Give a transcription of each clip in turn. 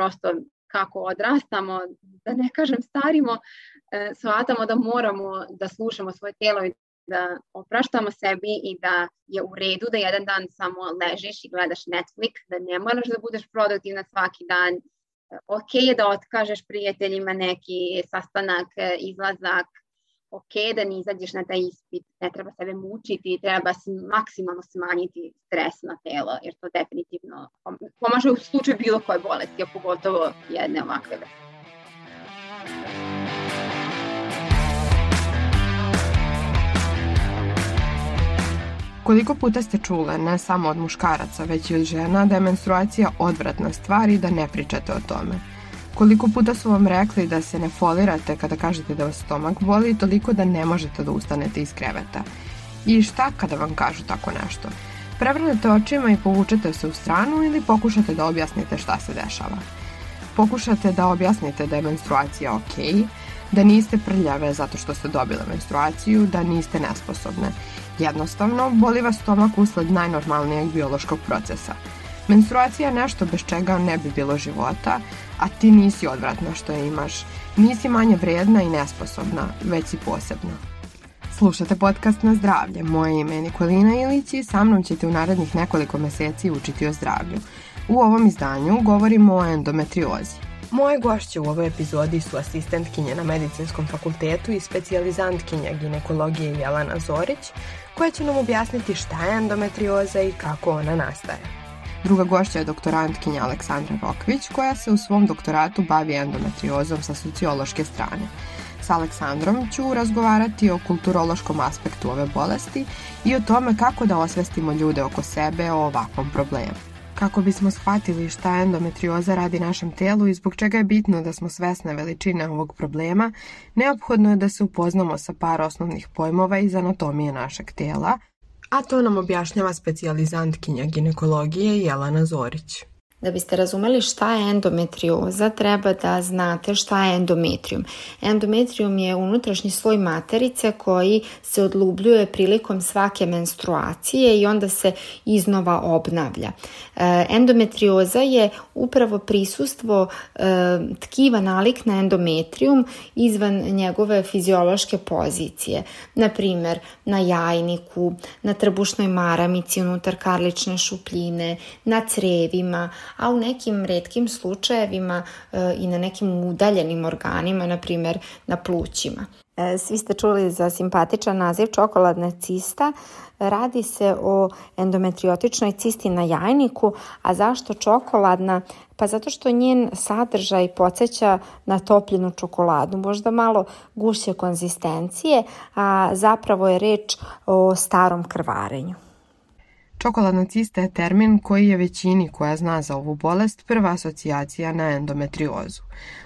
prosto kako odrastamo, da ne kažem starimo, e, shvatamo da moramo da slušamo svoje telo i da opraštamo sebi i da je u redu da jedan dan samo ležiš i gledaš Netflix, da ne moraš da budeš produktivna svaki dan. Ok je da otkažeš prijateljima neki sastanak, izlazak, ok da ne izađeš na taj ispit, ne treba sebe mučiti, treba maksimalno smanjiti stres na telo, jer to definitivno pomaže u slučaju bilo koje bolesti, a pogotovo jedne ovakve vrste. Koliko puta ste čule, ne samo od muškaraca, već i od žena, da je menstruacija odvratna stvar i da ne pričate o tome? Koliko puta su vam rekli da se ne folirate kada kažete da vas stomak boli, toliko da ne možete da ustanete iz kreveta? I šta kada vam kažu tako nešto? Prevrnete očima i povučete se u stranu ili pokušate da objasnite šta se dešava? Pokušate da objasnite da je menstruacija okej, okay, da niste prljave zato što ste dobile menstruaciju, da niste nesposobne. Jednostavno, boli vas stomak usled najnormalnijeg biološkog procesa. Menstruacija je nešto bez čega ne bi bilo života, a ti nisi odvratna što je imaš. Nisi manje vredna i nesposobna, već si posebna. Slušate podcast na zdravlje. Moje ime je Nikolina Ilić i sa mnom ćete u narednih nekoliko meseci učiti o zdravlju. U ovom izdanju govorimo o endometriozi. Moje gošće u ovoj epizodi su asistentkinje na medicinskom fakultetu i specijalizantkinja ginekologije Jelena Zorić, koja će nam objasniti šta je endometrioza i kako ona nastaje. Druga gošća je doktorantkinja Aleksandra Rokvić, koja se u svom doktoratu bavi endometriozom sa sociološke strane. Sa Aleksandrom ću razgovarati o kulturološkom aspektu ove bolesti i o tome kako da osvestimo ljude oko sebe o ovakvom problemu kako bismo shvatili šta endometrioza radi našem telu i zbog čega je bitno da smo svesne veličine ovog problema, neophodno je da se upoznamo sa par osnovnih pojmova iz anatomije našeg tela, a to nam objašnjava specijalizantkinja ginekologije Jelena Zorić. Da biste razumeli šta je endometrioza, treba da znate šta je endometrium. Endometrium je unutrašnji sloj materice koji se odlubljuje prilikom svake menstruacije i onda se iznova obnavlja. E, endometrioza je upravo prisustvo e, tkiva nalik na endometrium izvan njegove fiziološke pozicije. Na primer, na jajniku, na trbušnoj maramici unutar karlične šupljine, na crevima, a u nekim redkim slučajevima e, i na nekim udaljenim organima, na primer na plućima. E, svi ste čuli za simpatičan naziv čokoladna cista. Radi se o endometriotičnoj cisti na jajniku, a zašto čokoladna? Pa zato što njen sadržaj podsjeća na topljenu čokoladu, možda malo gušće konzistencije, a zapravo je reč o starom krvarenju. Čokoladna cista je termin koji je većini koja zna za ovu bolest prva asocijacija na endometriozu.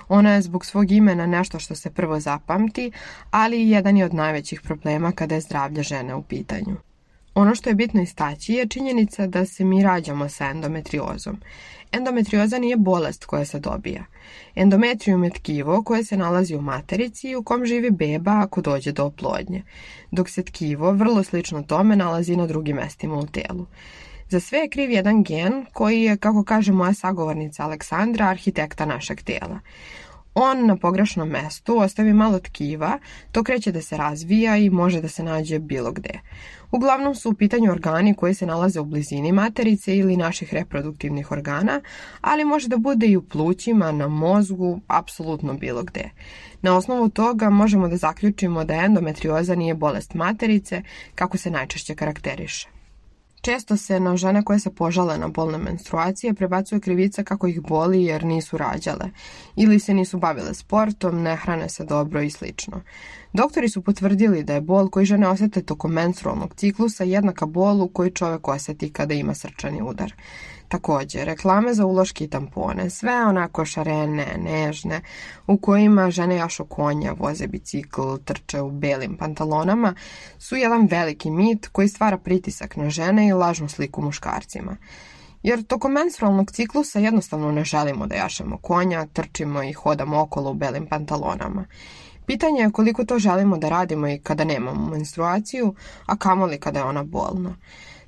Ona je zbog svog imena nešto što se prvo zapamti, ali i jedan je od najvećih problema kada je zdravlje žene u pitanju. Ono što je bitno istaći je činjenica da se mi rađamo sa endometriozom. Endometrioza nije bolest koja se dobija. Endometrium je tkivo koje se nalazi u materici i u kom živi beba ako dođe do oplodnje, dok se tkivo, vrlo slično tome, nalazi na drugim mestima u telu. Za sve je kriv jedan gen koji je, kako kaže moja sagovornica Aleksandra, arhitekta našeg tela. On na pogrešnom mestu ostavi malo tkiva, to kreće da se razvija i može da se nađe bilo gde. Uglavnom su u pitanju organi koji se nalaze u blizini materice ili naših reproduktivnih organa, ali može da bude i u plućima, na mozgu, apsolutno bilo gde. Na osnovu toga možemo da zaključimo da endometrioza nije bolest materice, kako se najčešće karakteriše. Često se na žene koje se požale na bolne menstruacije prebacuje krivica kako ih boli jer nisu rađale ili se nisu bavile sportom, ne hrane se dobro i slično. Doktori su potvrdili da je bol koji žene osete tokom menstrualnog ciklusa jednaka bolu koji čovek oseti kada ima srčani udar. Takođe, reklame za uloške i tampone, sve onako šarene, nežne, u kojima žene jašu konja, voze bicikl, trče u belim pantalonama, su jedan veliki mit koji stvara pritisak na žene i lažnu sliku muškarcima. Jer tokom menstrualnog ciklusa jednostavno ne želimo da jašemo konja, trčimo i hodamo okolo u belim pantalonama. Pitanje je koliko to želimo da radimo i kada nemamo menstruaciju, a kamoli kada je ona bolna.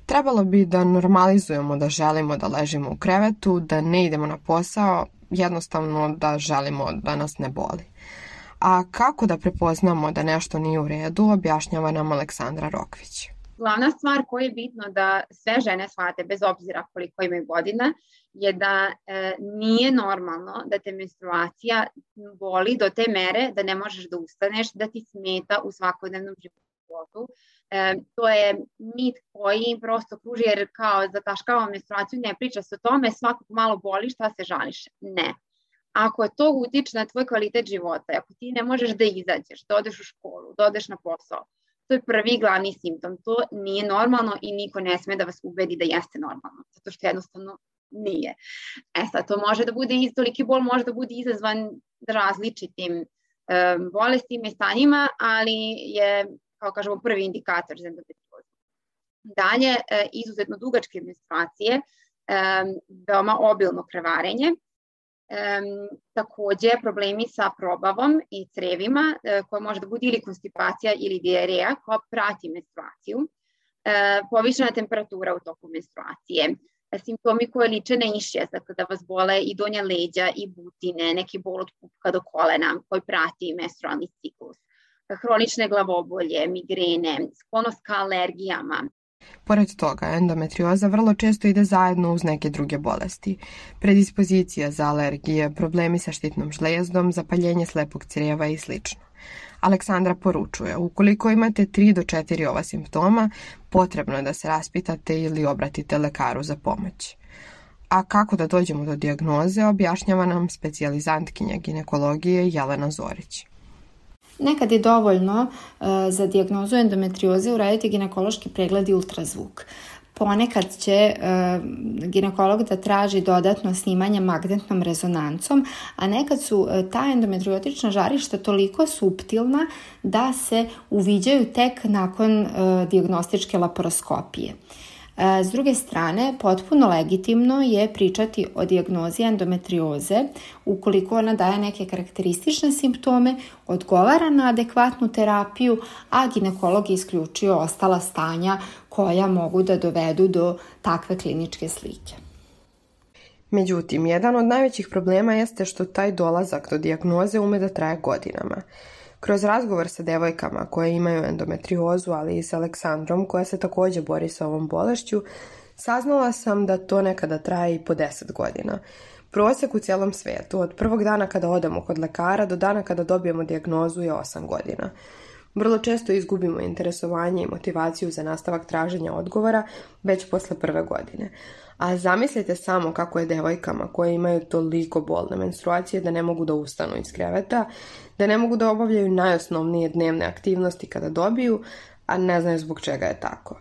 Trebalo bi da normalizujemo da želimo da ležimo u krevetu, da ne idemo na posao, jednostavno da želimo da nas ne boli. A kako da prepoznamo da nešto nije u redu, objašnjava nam Aleksandra Rokvić. Glavna stvar koja je bitno da sve žene shvate, bez obzira koliko imaju godina, je da e, nije normalno da te menstruacija boli do te mere da ne možeš da ustaneš, da ti smeta u svakodnevnom životu. E, to je mit koji prosto kruži jer kao zataškava menstruaciju, ne priča se o tome, svakog malo boli, šta se žališ? Ne. Ako to utiče na tvoj kvalitet života, ako ti ne možeš da izađeš, da odeš u školu, da odeš na posao, to je prvi glavni simptom. To nije normalno i niko ne sme da vas ubedi da jeste normalno, zato što jednostavno nije. E sad, to može da bude, toliki bol može da bude izazvan različitim um, bolestima i stanjima, ali je, kao kažemo, prvi indikator za endometriozu. Dalje, e, izuzetno dugačke menstruacije, um, veoma obilno krevarenje, Um, takođe, problemi sa probavom i crevima, uh, koja može da bude ili konstipacija ili diareja koja prati menstruaciju, uh, povišena temperatura u toku menstruacije, simptomi koje liče na išjes, dakle da vas bole i donja leđa i butine, neki bol od pupka do kolena koji prati menstrualni ciklus, hronične glavobolje, migrene, sklonost ka alergijama, Pored toga, endometrioza vrlo često ide zajedno uz neke druge bolesti. Predispozicija za alergije, problemi sa štitnom žlezdom, zapaljenje slepog crijeva i sl. Aleksandra poručuje, ukoliko imate 3 do 4 ova simptoma, potrebno je da se raspitate ili obratite lekaru za pomoć. A kako da dođemo do dijagnoze, objašnjava nam specijalizantkinja ginekologije Jelena Zorić. Nekad je dovoljno uh, za dijagnozu endometrioze uraditi ginekološki pregled i ultrazvuk. Ponekad će uh, ginekolog da traži dodatno snimanje magnetnom rezonancom, a nekad su uh, ta endometriotična žarišta toliko suptilna da se uviđaju tek nakon uh, diagnostičke laparoskopije. E, s druge strane, potpuno legitimno je pričati o dijagnozi endometrioze ukoliko ona daje neke karakteristične simptome, odgovara na adekvatnu terapiju, a ginekolog je isključio ostala stanja koja mogu da dovedu do takve kliničke slike. Međutim, jedan od najvećih problema jeste što taj dolazak do dijagnoze ume da traje godinama. Kroz razgovor sa devojkama koje imaju endometriozu, ali i sa Aleksandrom koja se takođe bori sa ovom bolešću, saznala sam da to nekada traje i po 10 godina. Prosek u cijelom svetu, od prvog dana kada odemo kod lekara do dana kada dobijemo dijagnozu je 8 godina. Vrlo često izgubimo interesovanje i motivaciju za nastavak traženja odgovora već posle prve godine. A zamislite samo kako je devojkama koje imaju toliko bolne menstruacije da ne mogu da ustanu iz kreveta, da ne mogu da obavljaju najosnovnije dnevne aktivnosti kada dobiju, a ne znaju zbog čega je tako.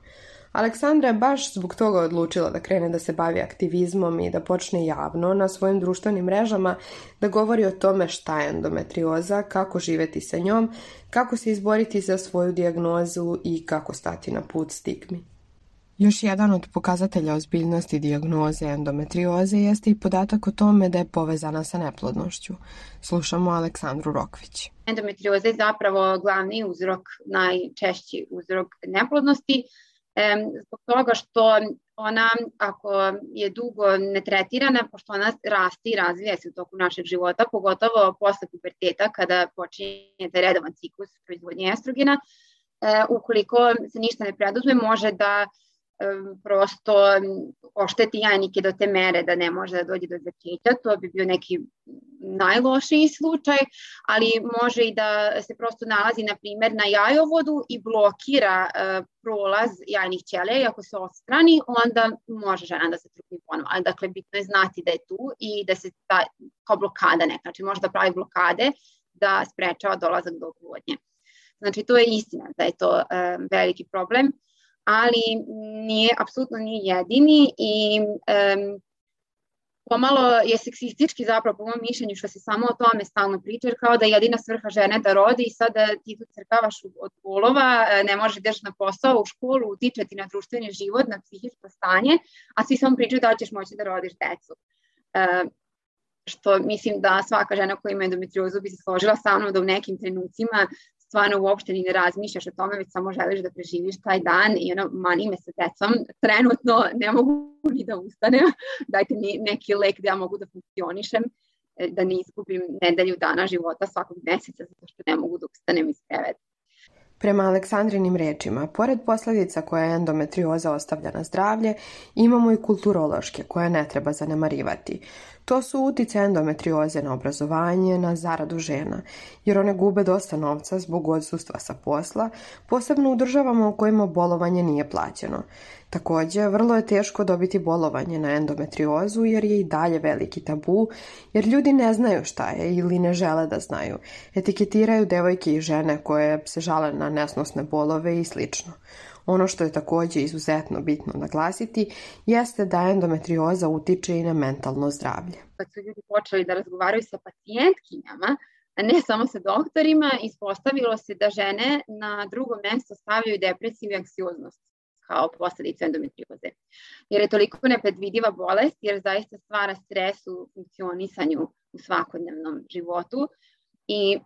Aleksandra je baš zbog toga odlučila da krene da se bavi aktivizmom i da počne javno na svojim društvenim mrežama da govori o tome šta je endometrioza, kako živeti sa njom, kako se izboriti za svoju dijagnozu i kako stati na put stigmi. Još jedan od pokazatelja ozbiljnosti dijagnoze endometrioze jeste i podatak o tome da je povezana sa neplodnošću. Slušamo Aleksandru Rokvić. Endometrioza je zapravo glavni uzrok, najčešći uzrok neplodnosti, zbog toga što ona, ako je dugo netretirana, pošto ona raste i razvija se u toku našeg života, pogotovo posle puberteta, kada počinje taj redovan ciklus proizvodnje estrogena, e, ukoliko se ništa ne preduzme, može da prosto ošteti jajnike do te mere da ne može da dođe do začeća, to bi bio neki najlošiji slučaj, ali može i da se prosto nalazi, na primer, na jajovodu i blokira uh, prolaz jajnih ćelija i ako se odstrani, onda može žena da se trupni ponovo. Ali, dakle, bitno je znati da je tu i da se ta, kao blokada neka, znači može da pravi blokade da sprečava dolazak do oplodnje. Znači, to je istina da je to uh, veliki problem ali nije, apsolutno nije jedini i um, pomalo je seksistički zapravo po mojom mišljenju što se samo o tome stalno priča, kao da je jedina svrha žene da rodi i sada ti tu crkavaš od bolova, e, ne može da na posao, u školu, utiče ti na društveni život, na psihičko stanje, a svi samo pričaju da ćeš moći da rodiš decu. Uh, što mislim da svaka žena koja ima endometriozu bi se složila sa mnom da u nekim trenucima stvarno uopšte ni ne razmišljaš o tome, već samo želiš da preživiš taj dan i ono, mani me sa decom, trenutno ne mogu ni da ustanem, dajte mi neki lek da ja mogu da funkcionišem. e, da ne izgubim nedelju dana života svakog meseca zato što ne mogu da ustanem iz kreveta. Prema Aleksandrinim rečima, pored posledica koje endometrioza ostavlja na zdravlje, imamo i kulturološke koje ne treba zanemarivati. To su utice endometrioze na obrazovanje, na zaradu žena, jer one gube dosta novca zbog odsustva sa posla, posebno u državama u kojima bolovanje nije plaćeno. Takođe, vrlo je teško dobiti bolovanje na endometriozu jer je i dalje veliki tabu, jer ljudi ne znaju šta je ili ne žele da znaju. Etiketiraju devojke i žene koje se žale na nesnosne bolove i slično. Ono što je takođe izuzetno bitno naglasiti jeste da endometrioza utiče i na mentalno zdravlje. Kad su ljudi počeli da razgovaraju sa pacijentkinjama, a ne samo sa doktorima, ispostavilo se da žene na drugo mesto stavljaju depresiju i anksioznost kao posledicu endometrioze. Jer je toliko nepredvidiva bolest, jer zaista stvara stres u funkcionisanju u svakodnevnom životu i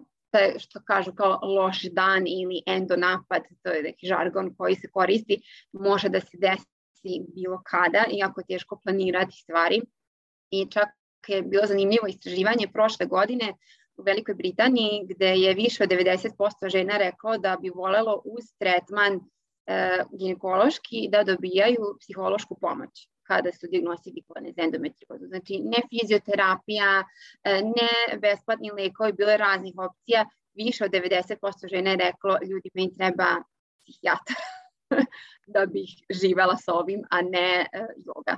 što kažu kao loš dan ili endonapad, to je neki žargon koji se koristi, može da se desi bilo kada, iako je teško planirati stvari. I čak je bilo zanimljivo istraživanje prošle godine u Velikoj Britaniji gde je više od 90% žena rekao da bi volelo uz tretman e, ginekološki da dobijaju psihološku pomoć kada su diagnostifikovane za endometriozu. Znači, ne fizioterapija, e, ne besplatni lekovi, bilo je raznih opcija. Više od 90% žene je reklo, ljudi mi treba psihijatar da bih živela sa ovim, a ne e, yoga.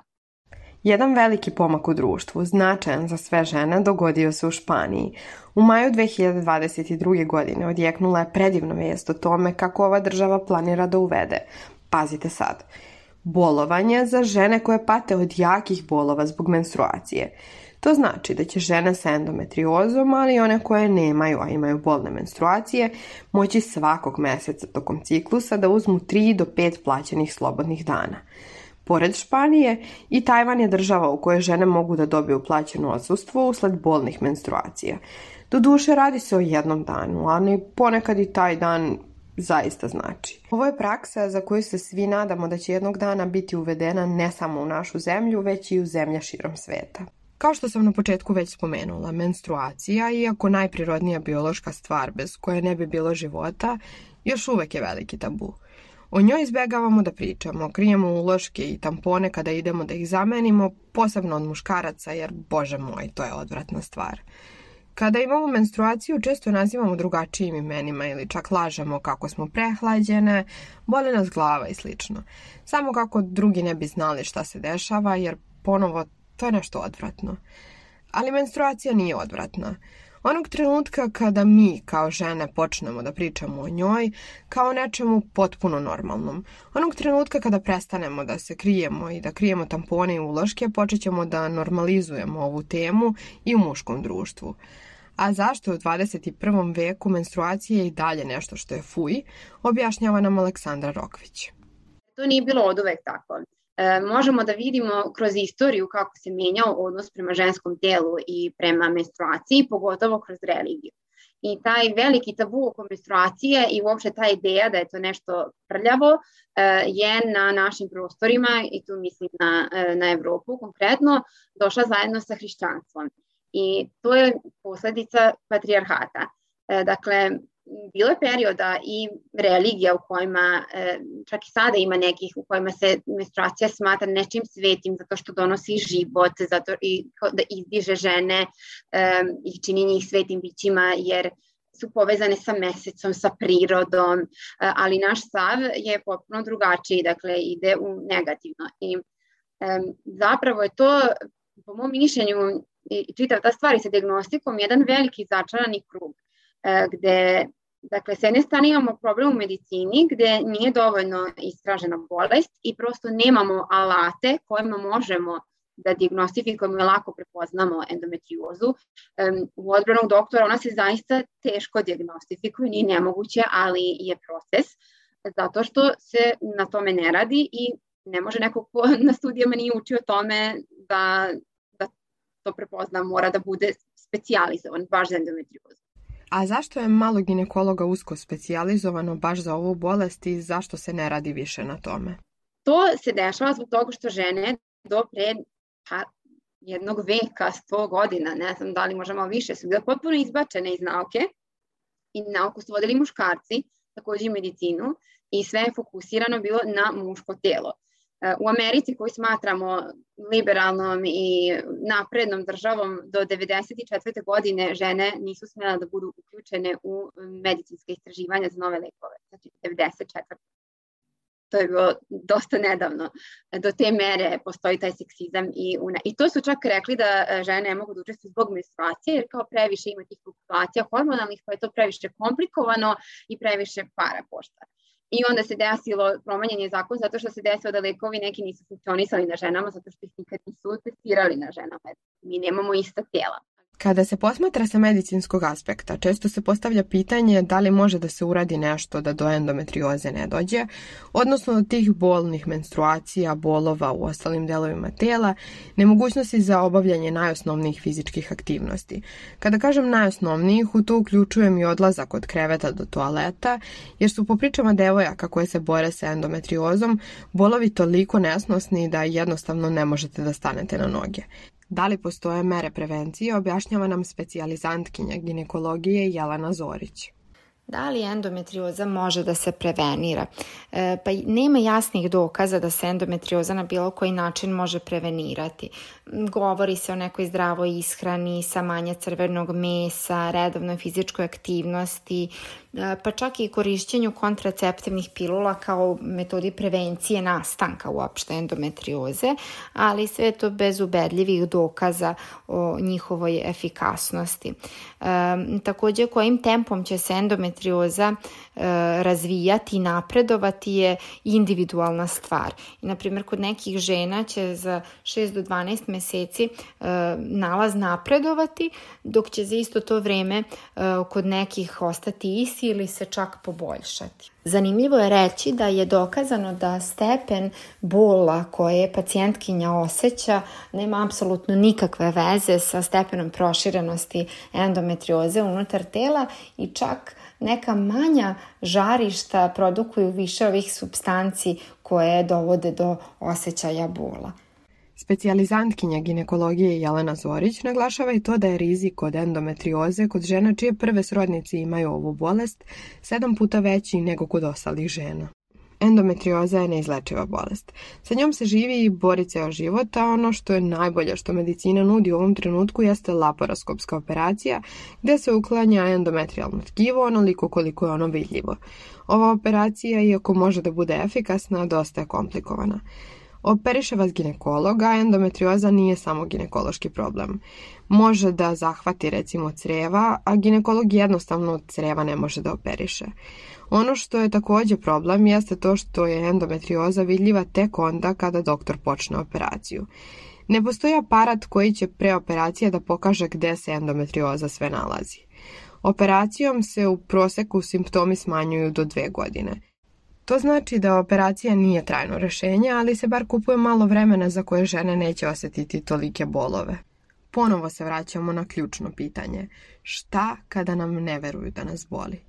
Jedan veliki pomak u društvu, značajan za sve žene, dogodio se u Španiji. U maju 2022. godine odjeknula je predivna vijest o tome kako ova država planira da uvede, pazite sad, bolovanje za žene koje pate od jakih bolova zbog menstruacije. To znači da će žene sa endometriozom, ali i one koje nemaju, a imaju bolne menstruacije, moći svakog meseca tokom ciklusa da uzmu 3 do 5 plaćenih slobodnih dana. Pored Španije, i Tajvan je država u kojoj žene mogu da dobiju plaćeno odsustvo usled bolnih menstruacija. Do duše radi se o jednom danu, ali ponekad i taj dan zaista znači. Ovo je praksa za koju se svi nadamo da će jednog dana biti uvedena ne samo u našu zemlju, već i u zemlje širom sveta. Kao što sam na početku već spomenula, menstruacija, iako najprirodnija biološka stvar bez koje ne bi bilo života, još uvek je veliki tabu. O njoj izbegavamo da pričamo, krijemo uloške i tampone kada idemo da ih zamenimo, posebno od muškaraca, jer, bože moj, to je odvratna stvar. Kada imamo menstruaciju, često nazivamo drugačijim imenima ili čak lažemo kako smo prehlađene, boli nas glava i slično. Samo kako drugi ne bi znali šta se dešava, jer ponovo to je nešto odvratno. Ali menstruacija nije odvratna. Onog trenutka kada mi kao žene počnemo da pričamo o njoj kao nečemu potpuno normalnom. Onog trenutka kada prestanemo da se krijemo i da krijemo tampone i uloške, počet ćemo da normalizujemo ovu temu i u muškom društvu. A zašto u 21. veku menstruacija i dalje nešto što je fuj, objašnjava nam Aleksandra Rokvić. To nije bilo od uvek tako. E, možemo da vidimo kroz istoriju kako se menjao odnos prema ženskom telu i prema menstruaciji, pogotovo kroz religiju. I taj veliki tabu oko menstruacije i uopšte ta ideja da je to nešto prljavo e, je na našim prostorima, i tu mislim na, e, na Evropu konkretno, došla zajedno sa hrišćanstvom. I to je posledica patrijarhata. Dakle, bilo je perioda i religija u kojima, e, čak i sada ima nekih u kojima se menstruacija smatra nečim svetim zato što donosi život, zato i da izdiže žene e, i čini njih svetim bićima jer su povezane sa mesecom, sa prirodom, e, ali naš stav je potpuno drugačiji, dakle ide u negativno. I zapravo je to, po mom mišljenju, i čitav ta stvar i sa diagnostikom, jedan veliki začarani krug gde Dakle, s jedne strane imamo problem u medicini gde nije dovoljno istražena bolest i prosto nemamo alate kojima možemo da diagnostifikujemo i lako prepoznamo endometriozu. Um, u odbranog doktora ona se zaista teško diagnostifikuje, nije nemoguće, ali je proces, zato što se na tome ne radi i ne može neko ko na studijama nije učio tome da, da to prepozna, mora da bude specializovan baš za endometriozu. A zašto je malo ginekologa usko specijalizovano baš za ovu bolest i zašto se ne radi više na tome? To se dešava zbog toga što žene do pre pa, jednog veka, sto godina, ne znam da li možemo više, su bile potpuno izbačene iz nauke i nauku su vodili muškarci, takođe i medicinu, i sve je fokusirano bilo na muško telo. E, u Americi koju smatramo liberalnom i naprednom državom do 94. godine žene nisu smjela da budu uključene u medicinske istraživanja za nove lekove, znači 94 to je bilo dosta nedavno. Do te mere postoji taj seksizam i, una... i to su čak rekli da e, žene ne mogu da učestvuju zbog menstruacije, jer kao previše ima tih fluktuacija hormonalnih, pa je to previše komplikovano i previše para košta. I onda se desilo promenjanje zakon zato što se desilo da lekovi neki nisu funkcionisali na ženama zato što ih nikad nisu testirali na ženama. Mi nemamo ista tela. Kada se posmatra sa medicinskog aspekta, često se postavlja pitanje da li može da se uradi nešto da do endometrioze ne dođe, odnosno od tih bolnih menstruacija, bolova u ostalim delovima tela, nemogućnosti za obavljanje najosnovnijih fizičkih aktivnosti. Kada kažem najosnovnijih, u to uključujem i odlazak od kreveta do toaleta, jer su po pričama devojaka koje se bore sa endometriozom, bolovi toliko nesnosni da jednostavno ne možete da stanete na noge. Da li postoje mere prevencije, objašnjava nam specijalizantkinja ginekologije Jelena Zorić. Da li endometrioza može da se prevenira? E, pa nema jasnih dokaza da se endometrioza na bilo koji način može prevenirati. Govori se o nekoj zdravoj ishrani, sa manje crvenog mesa, redovnoj fizičkoj aktivnosti, pa čak i korišćenju kontraceptivnih pilula kao metodi prevencije nastanka uopšte endometrioze, ali sve to bez ubedljivih dokaza o njihovoj efikasnosti. E, takođe, kojim tempom će se endometrioza e, razvijati i napredovati je individualna stvar. I, na primjer, kod nekih žena će za 6 do 12 meseci e, nalaz napredovati, dok će za isto to vreme e, kod nekih ostati isti ili se čak poboljšati. Zanimljivo je reći da je dokazano da stepen bola koje pacijentkinja osjeća nema apsolutno nikakve veze sa stepenom proširenosti endometrioze unutar tela i čak neka manja žarišta produkuju više ovih substanci koje dovode do osjećaja bola. Specijalizantkinja ginekologije Jelena Zorić naglašava i to da je rizik od endometrioze kod žena čije prve srodnici imaju ovu bolest sedam puta veći nego kod ostalih žena. Endometrioza je neizlečiva bolest. Sa njom se živi i bori ceo život, a ono što je najbolje što medicina nudi u ovom trenutku jeste laparoskopska operacija gde se uklanja endometrijalno tkivo onoliko koliko je ono vidljivo. Ova operacija, iako može da bude efikasna, dosta je komplikovana. Operiše vas ginekolog, a endometrioza nije samo ginekološki problem. Može da zahvati recimo creva, a ginekolog jednostavno od creva ne može da operiše. Ono što je takođe problem jeste to što je endometrioza vidljiva tek onda kada doktor počne operaciju. Ne postoji aparat koji će pre operacije da pokaže gde se endometrioza sve nalazi. Operacijom se u proseku simptomi smanjuju do dve godine – To znači da operacija nije trajno rešenje, ali se bar kupuje malo vremena za koje žene neće osetiti tolike bolove. Ponovo se vraćamo na ključno pitanje. Šta kada nam ne veruju da nas boli?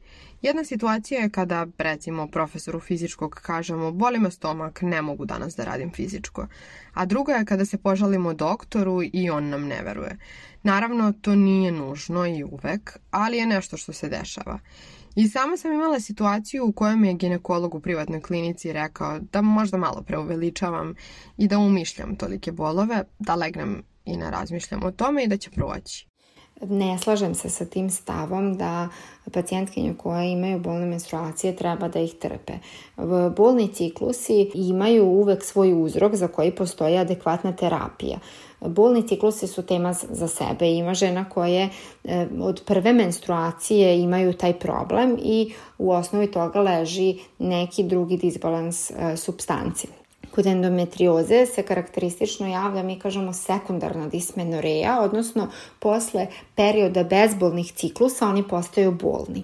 Jedna situacija je kada, recimo, profesoru fizičkog kažemo boli me stomak, ne mogu danas da radim fizičko. A druga je kada se požalimo doktoru i on nam ne veruje. Naravno, to nije nužno i uvek, ali je nešto što se dešava. I sama sam imala situaciju u kojoj mi je ginekolog u privatnoj klinici rekao da možda malo preuveličavam i da umišljam tolike bolove, da legnem i ne razmišljam o tome i da će proći. Ne slažem se sa tim stavom da pacijentkinje koje imaju bolne menstruacije treba da ih trpe. Bolni ciklusi imaju uvek svoj uzrok za koji postoji adekvatna terapija. Bolni ciklusi su tema za sebe. Ima žena koje e, od prve menstruacije imaju taj problem i u osnovi toga leži neki drugi disbalans e, substanci. Kod endometrioze se karakteristično javlja, mi kažemo, sekundarna dismenoreja, odnosno posle perioda bezbolnih ciklusa oni postaju bolni.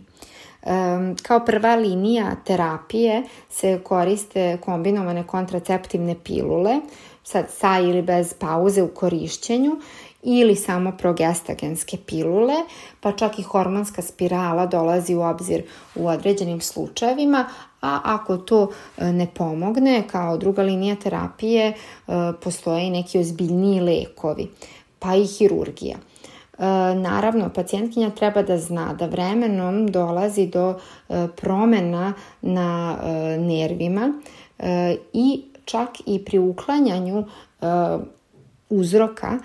Kao prva linija terapije se koriste kombinovane kontraceptivne pilule, sad sa ili bez pauze u korišćenju ili samo progestagenske pilule, pa čak i hormonska spirala dolazi u obzir u određenim slučajevima, a ako to e, ne pomogne, kao druga linija terapije, e, postoje i neki ozbiljniji lekovi. pa i hirurgija. E, naravno, pacijentkinja treba da zna da vremenom dolazi do promena na nervima i čak i pri uklanjanju uzroka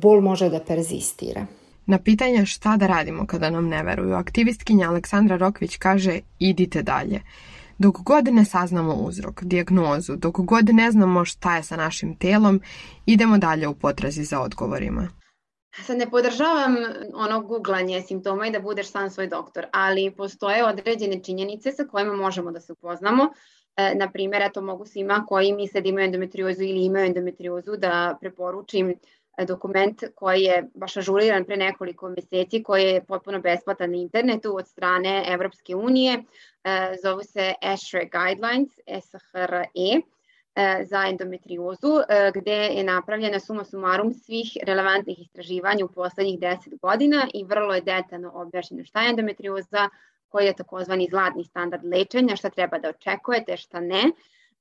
bol može da perzistira. Na pitanje šta da radimo kada nam ne veruju, aktivistkinja Aleksandra Rokvić kaže idite dalje. Dok god ne saznamo uzrok, dijagnozu, dok god ne znamo šta je sa našim telom, idemo dalje u potrazi za odgovorima. Sad ne podržavam ono googlanje simptoma i da budeš sam svoj doktor, ali postoje određene činjenice sa kojima možemo da se upoznamo. E, na primjer, eto mogu svima koji misle da imaju endometriozu ili imaju endometriozu da preporučim e, dokument koji je baš ažuriran pre nekoliko meseci, koji je potpuno besplatan na internetu od strane Evropske unije. E, zovu se ESHRE Guidelines, SHRE E, za endometriozu, e, gde je napravljena suma sumarum svih relevantnih istraživanja u poslednjih 10 godina i vrlo je detaljno objašnjeno šta je endometrioza, koji je takozvani zlatni standard lečenja, šta treba da očekujete, šta ne.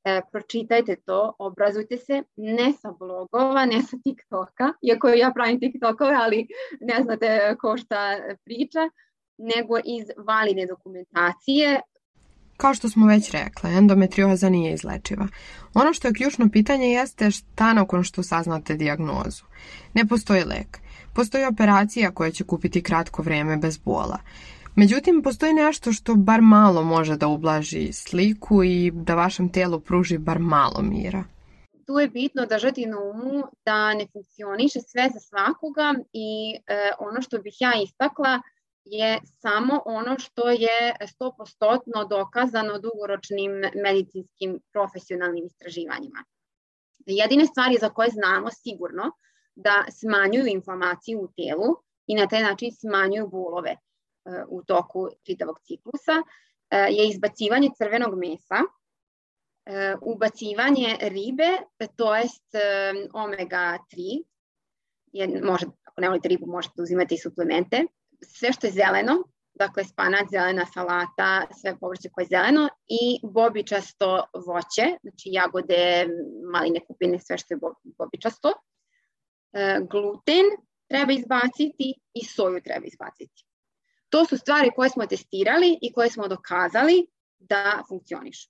E, pročitajte to, obrazujte se, ne sa blogova, ne sa TikToka, iako ja pravim TikTokove, ali ne znate ko šta priča, nego iz valide dokumentacije, Kao što smo već rekle, endometrioza nije izlečiva. Ono što je ključno pitanje jeste šta nakon što saznate dijagnozu. Ne postoji lek. Postoji operacija koja će kupiti kratko vreme bez bola. Međutim, postoji nešto što bar malo može da ublaži sliku i da vašem telu pruži bar malo mira. Tu je bitno držati na umu da ne funkcioniše sve za svakoga i e, ono što bih ja istakla je samo ono što je 100% dokazano dugoročnim medicinskim profesionalnim istraživanjima. Jedine stvari za koje znamo sigurno da smanjuju inflamaciju u telu i na taj način smanjuju bolove u toku čitavog ciklusa e, je izbacivanje crvenog mesa, e, ubacivanje ribe, to jest omega 3, je, može, ako ne volite ribu, možete uzimati i suplemente, sve što je zeleno, dakle spanat, zelena salata, sve povrće koje je zeleno i bobičasto voće, znači jagode, maline, kupine, sve što je bobičasto. Gluten treba izbaciti i soju treba izbaciti. To su stvari koje smo testirali i koje smo dokazali da funkcionišu.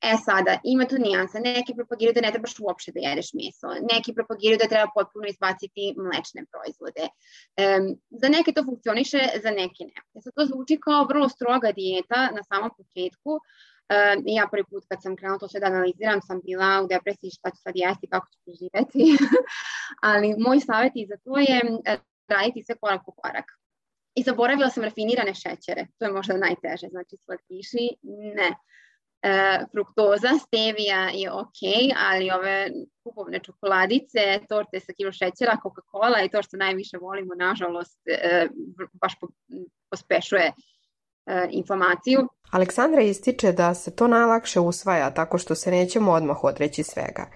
E sada, ima tu nijansa. Neki propagiraju da ne trebaš uopšte da jedeš meso. Neki propagiraju da treba potpuno izbaciti mlečne proizvode. E, za neke to funkcioniše, za neke ne. E sad, to zvuči kao vrlo stroga dijeta na samom početku. E, ja prvi put kad sam krenula to sve da analiziram sam bila u depresiji šta ću sad jesti, kako ću preživeti. Ali moj savjet i za to je e, raditi sve korak po korak. I zaboravila sam rafinirane šećere. To je možda najteže. Znači, slatkiši, ne E, fruktoza, stevija je ok, ali ove kupovne čokoladice, torte sa kilo šećera, Coca-Cola i to što najviše volimo, nažalost, e, baš pospešuje e, inflamaciju. Aleksandra ističe da se to najlakše usvaja tako što se nećemo odmah odreći svega.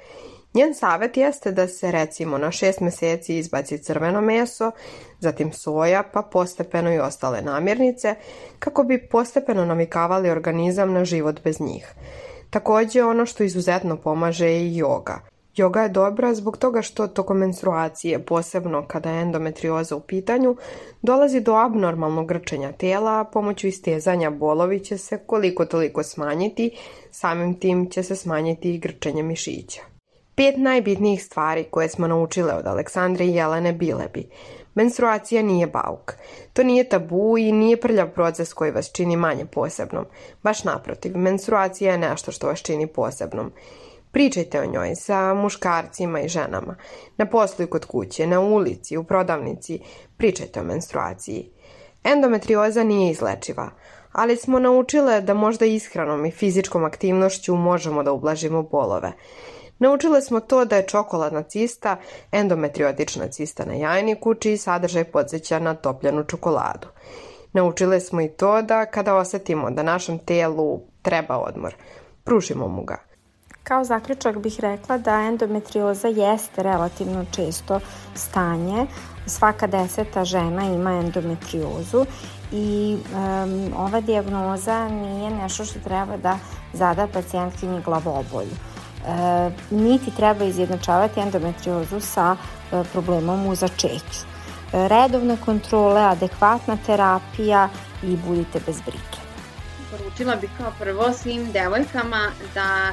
Njen savet jeste da se recimo na šest meseci izbaci crveno meso, zatim soja, pa postepeno i ostale namirnice, kako bi postepeno navikavali organizam na život bez njih. Takođe, ono što izuzetno pomaže je joga. Joga je dobra zbog toga što tokom menstruacije, posebno kada je endometrioza u pitanju, dolazi do abnormalnog grčenja tela, a pomoću istezanja bolovi će se koliko toliko smanjiti, samim tim će se smanjiti i grčenje mišića. Pet najbitnijih stvari koje smo naučile od Aleksandre i Jelene Bilebi. Menstruacija nije bauk. To nije tabu i nije prljav proces koji vas čini manje posebnom. Baš naprotiv, menstruacija je nešto što vas čini posebnom. Pričajte o njoj sa muškarcima i ženama. Na poslu i kod kuće, na ulici, u prodavnici. Pričajte o menstruaciji. Endometrioza nije izlečiva, ali smo naučile da možda ishranom i fizičkom aktivnošću možemo da ublažimo bolove. Naučile smo to da je čokoladna cista endometriotična cista na jajniku, čiji sadržaj podsjeća na topljenu čokoladu. Naučile smo i to da kada osetimo da našem telu treba odmor, pružimo mu ga. Kao zaključak bih rekla da endometrioza jeste relativno često stanje. Svaka deseta žena ima endometriozu i um, ova dijagnoza nije nešto što treba da zada pacijentkinji glavobolju. Niti treba izjednačavati endometriozu sa problemom u začeću. Redovne kontrole, adekvatna terapija i budite bez brige. Poručila bih kao prvo svim devojkama da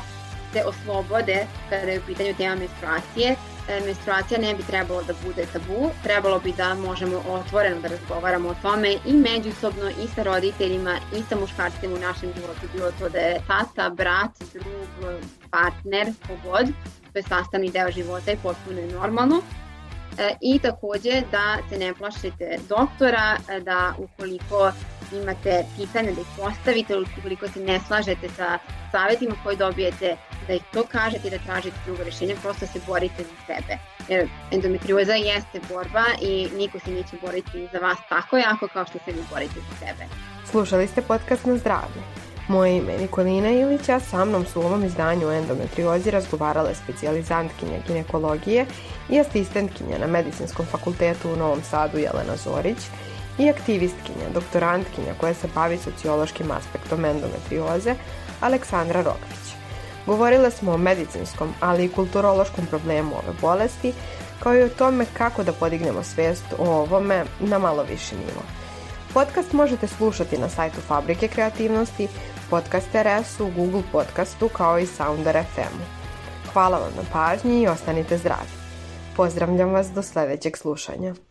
se oslobode kada je u pitanju tema menstruacije. E, menstruacija ne bi trebalo da bude tabu, trebalo bi da možemo otvoreno da razgovaramo o tome i međusobno i sa roditeljima i sa muškarcima u našem životu, bilo to da je tata, brat, drug, partner, kogod, to je sastavni deo života i potpuno je normalno. E, I takođe da se ne plašite doktora, e, da ukoliko imate pitanja da ih postavite, ukoliko se ne slažete sa savjetima koje dobijete, da ih to kažete i da tražite drugo rešenje, prosto se borite za sebe. Jer endometrioza jeste borba i niko se neće boriti za vas tako jako kao što se vi borite za sebe. Slušali ste podcast na zdravlje. Moje ime je Nikolina Ilića, sa mnom su u ovom izdanju o endometriozi razgovarale specijalizantkinja ginekologije i asistentkinja na Medicinskom fakultetu u Novom Sadu Jelena Zorić i aktivistkinja, doktorantkinja koja se bavi sociološkim aspektom endometrioze Aleksandra Rokvić. Govorile smo o medicinskom, ali i kulturološkom problemu ove bolesti, kao i o tome kako da podignemo svijest o ovome na malo viši nivo. Podcast možete slušati na sajtu Fabrike kreativnosti, Podcast RS-u, Google podcastu kao i Sounder FM-u. Hvala vam na pažnji i ostanite zdravi. Pozdravljam vas do sledećeg slušanja.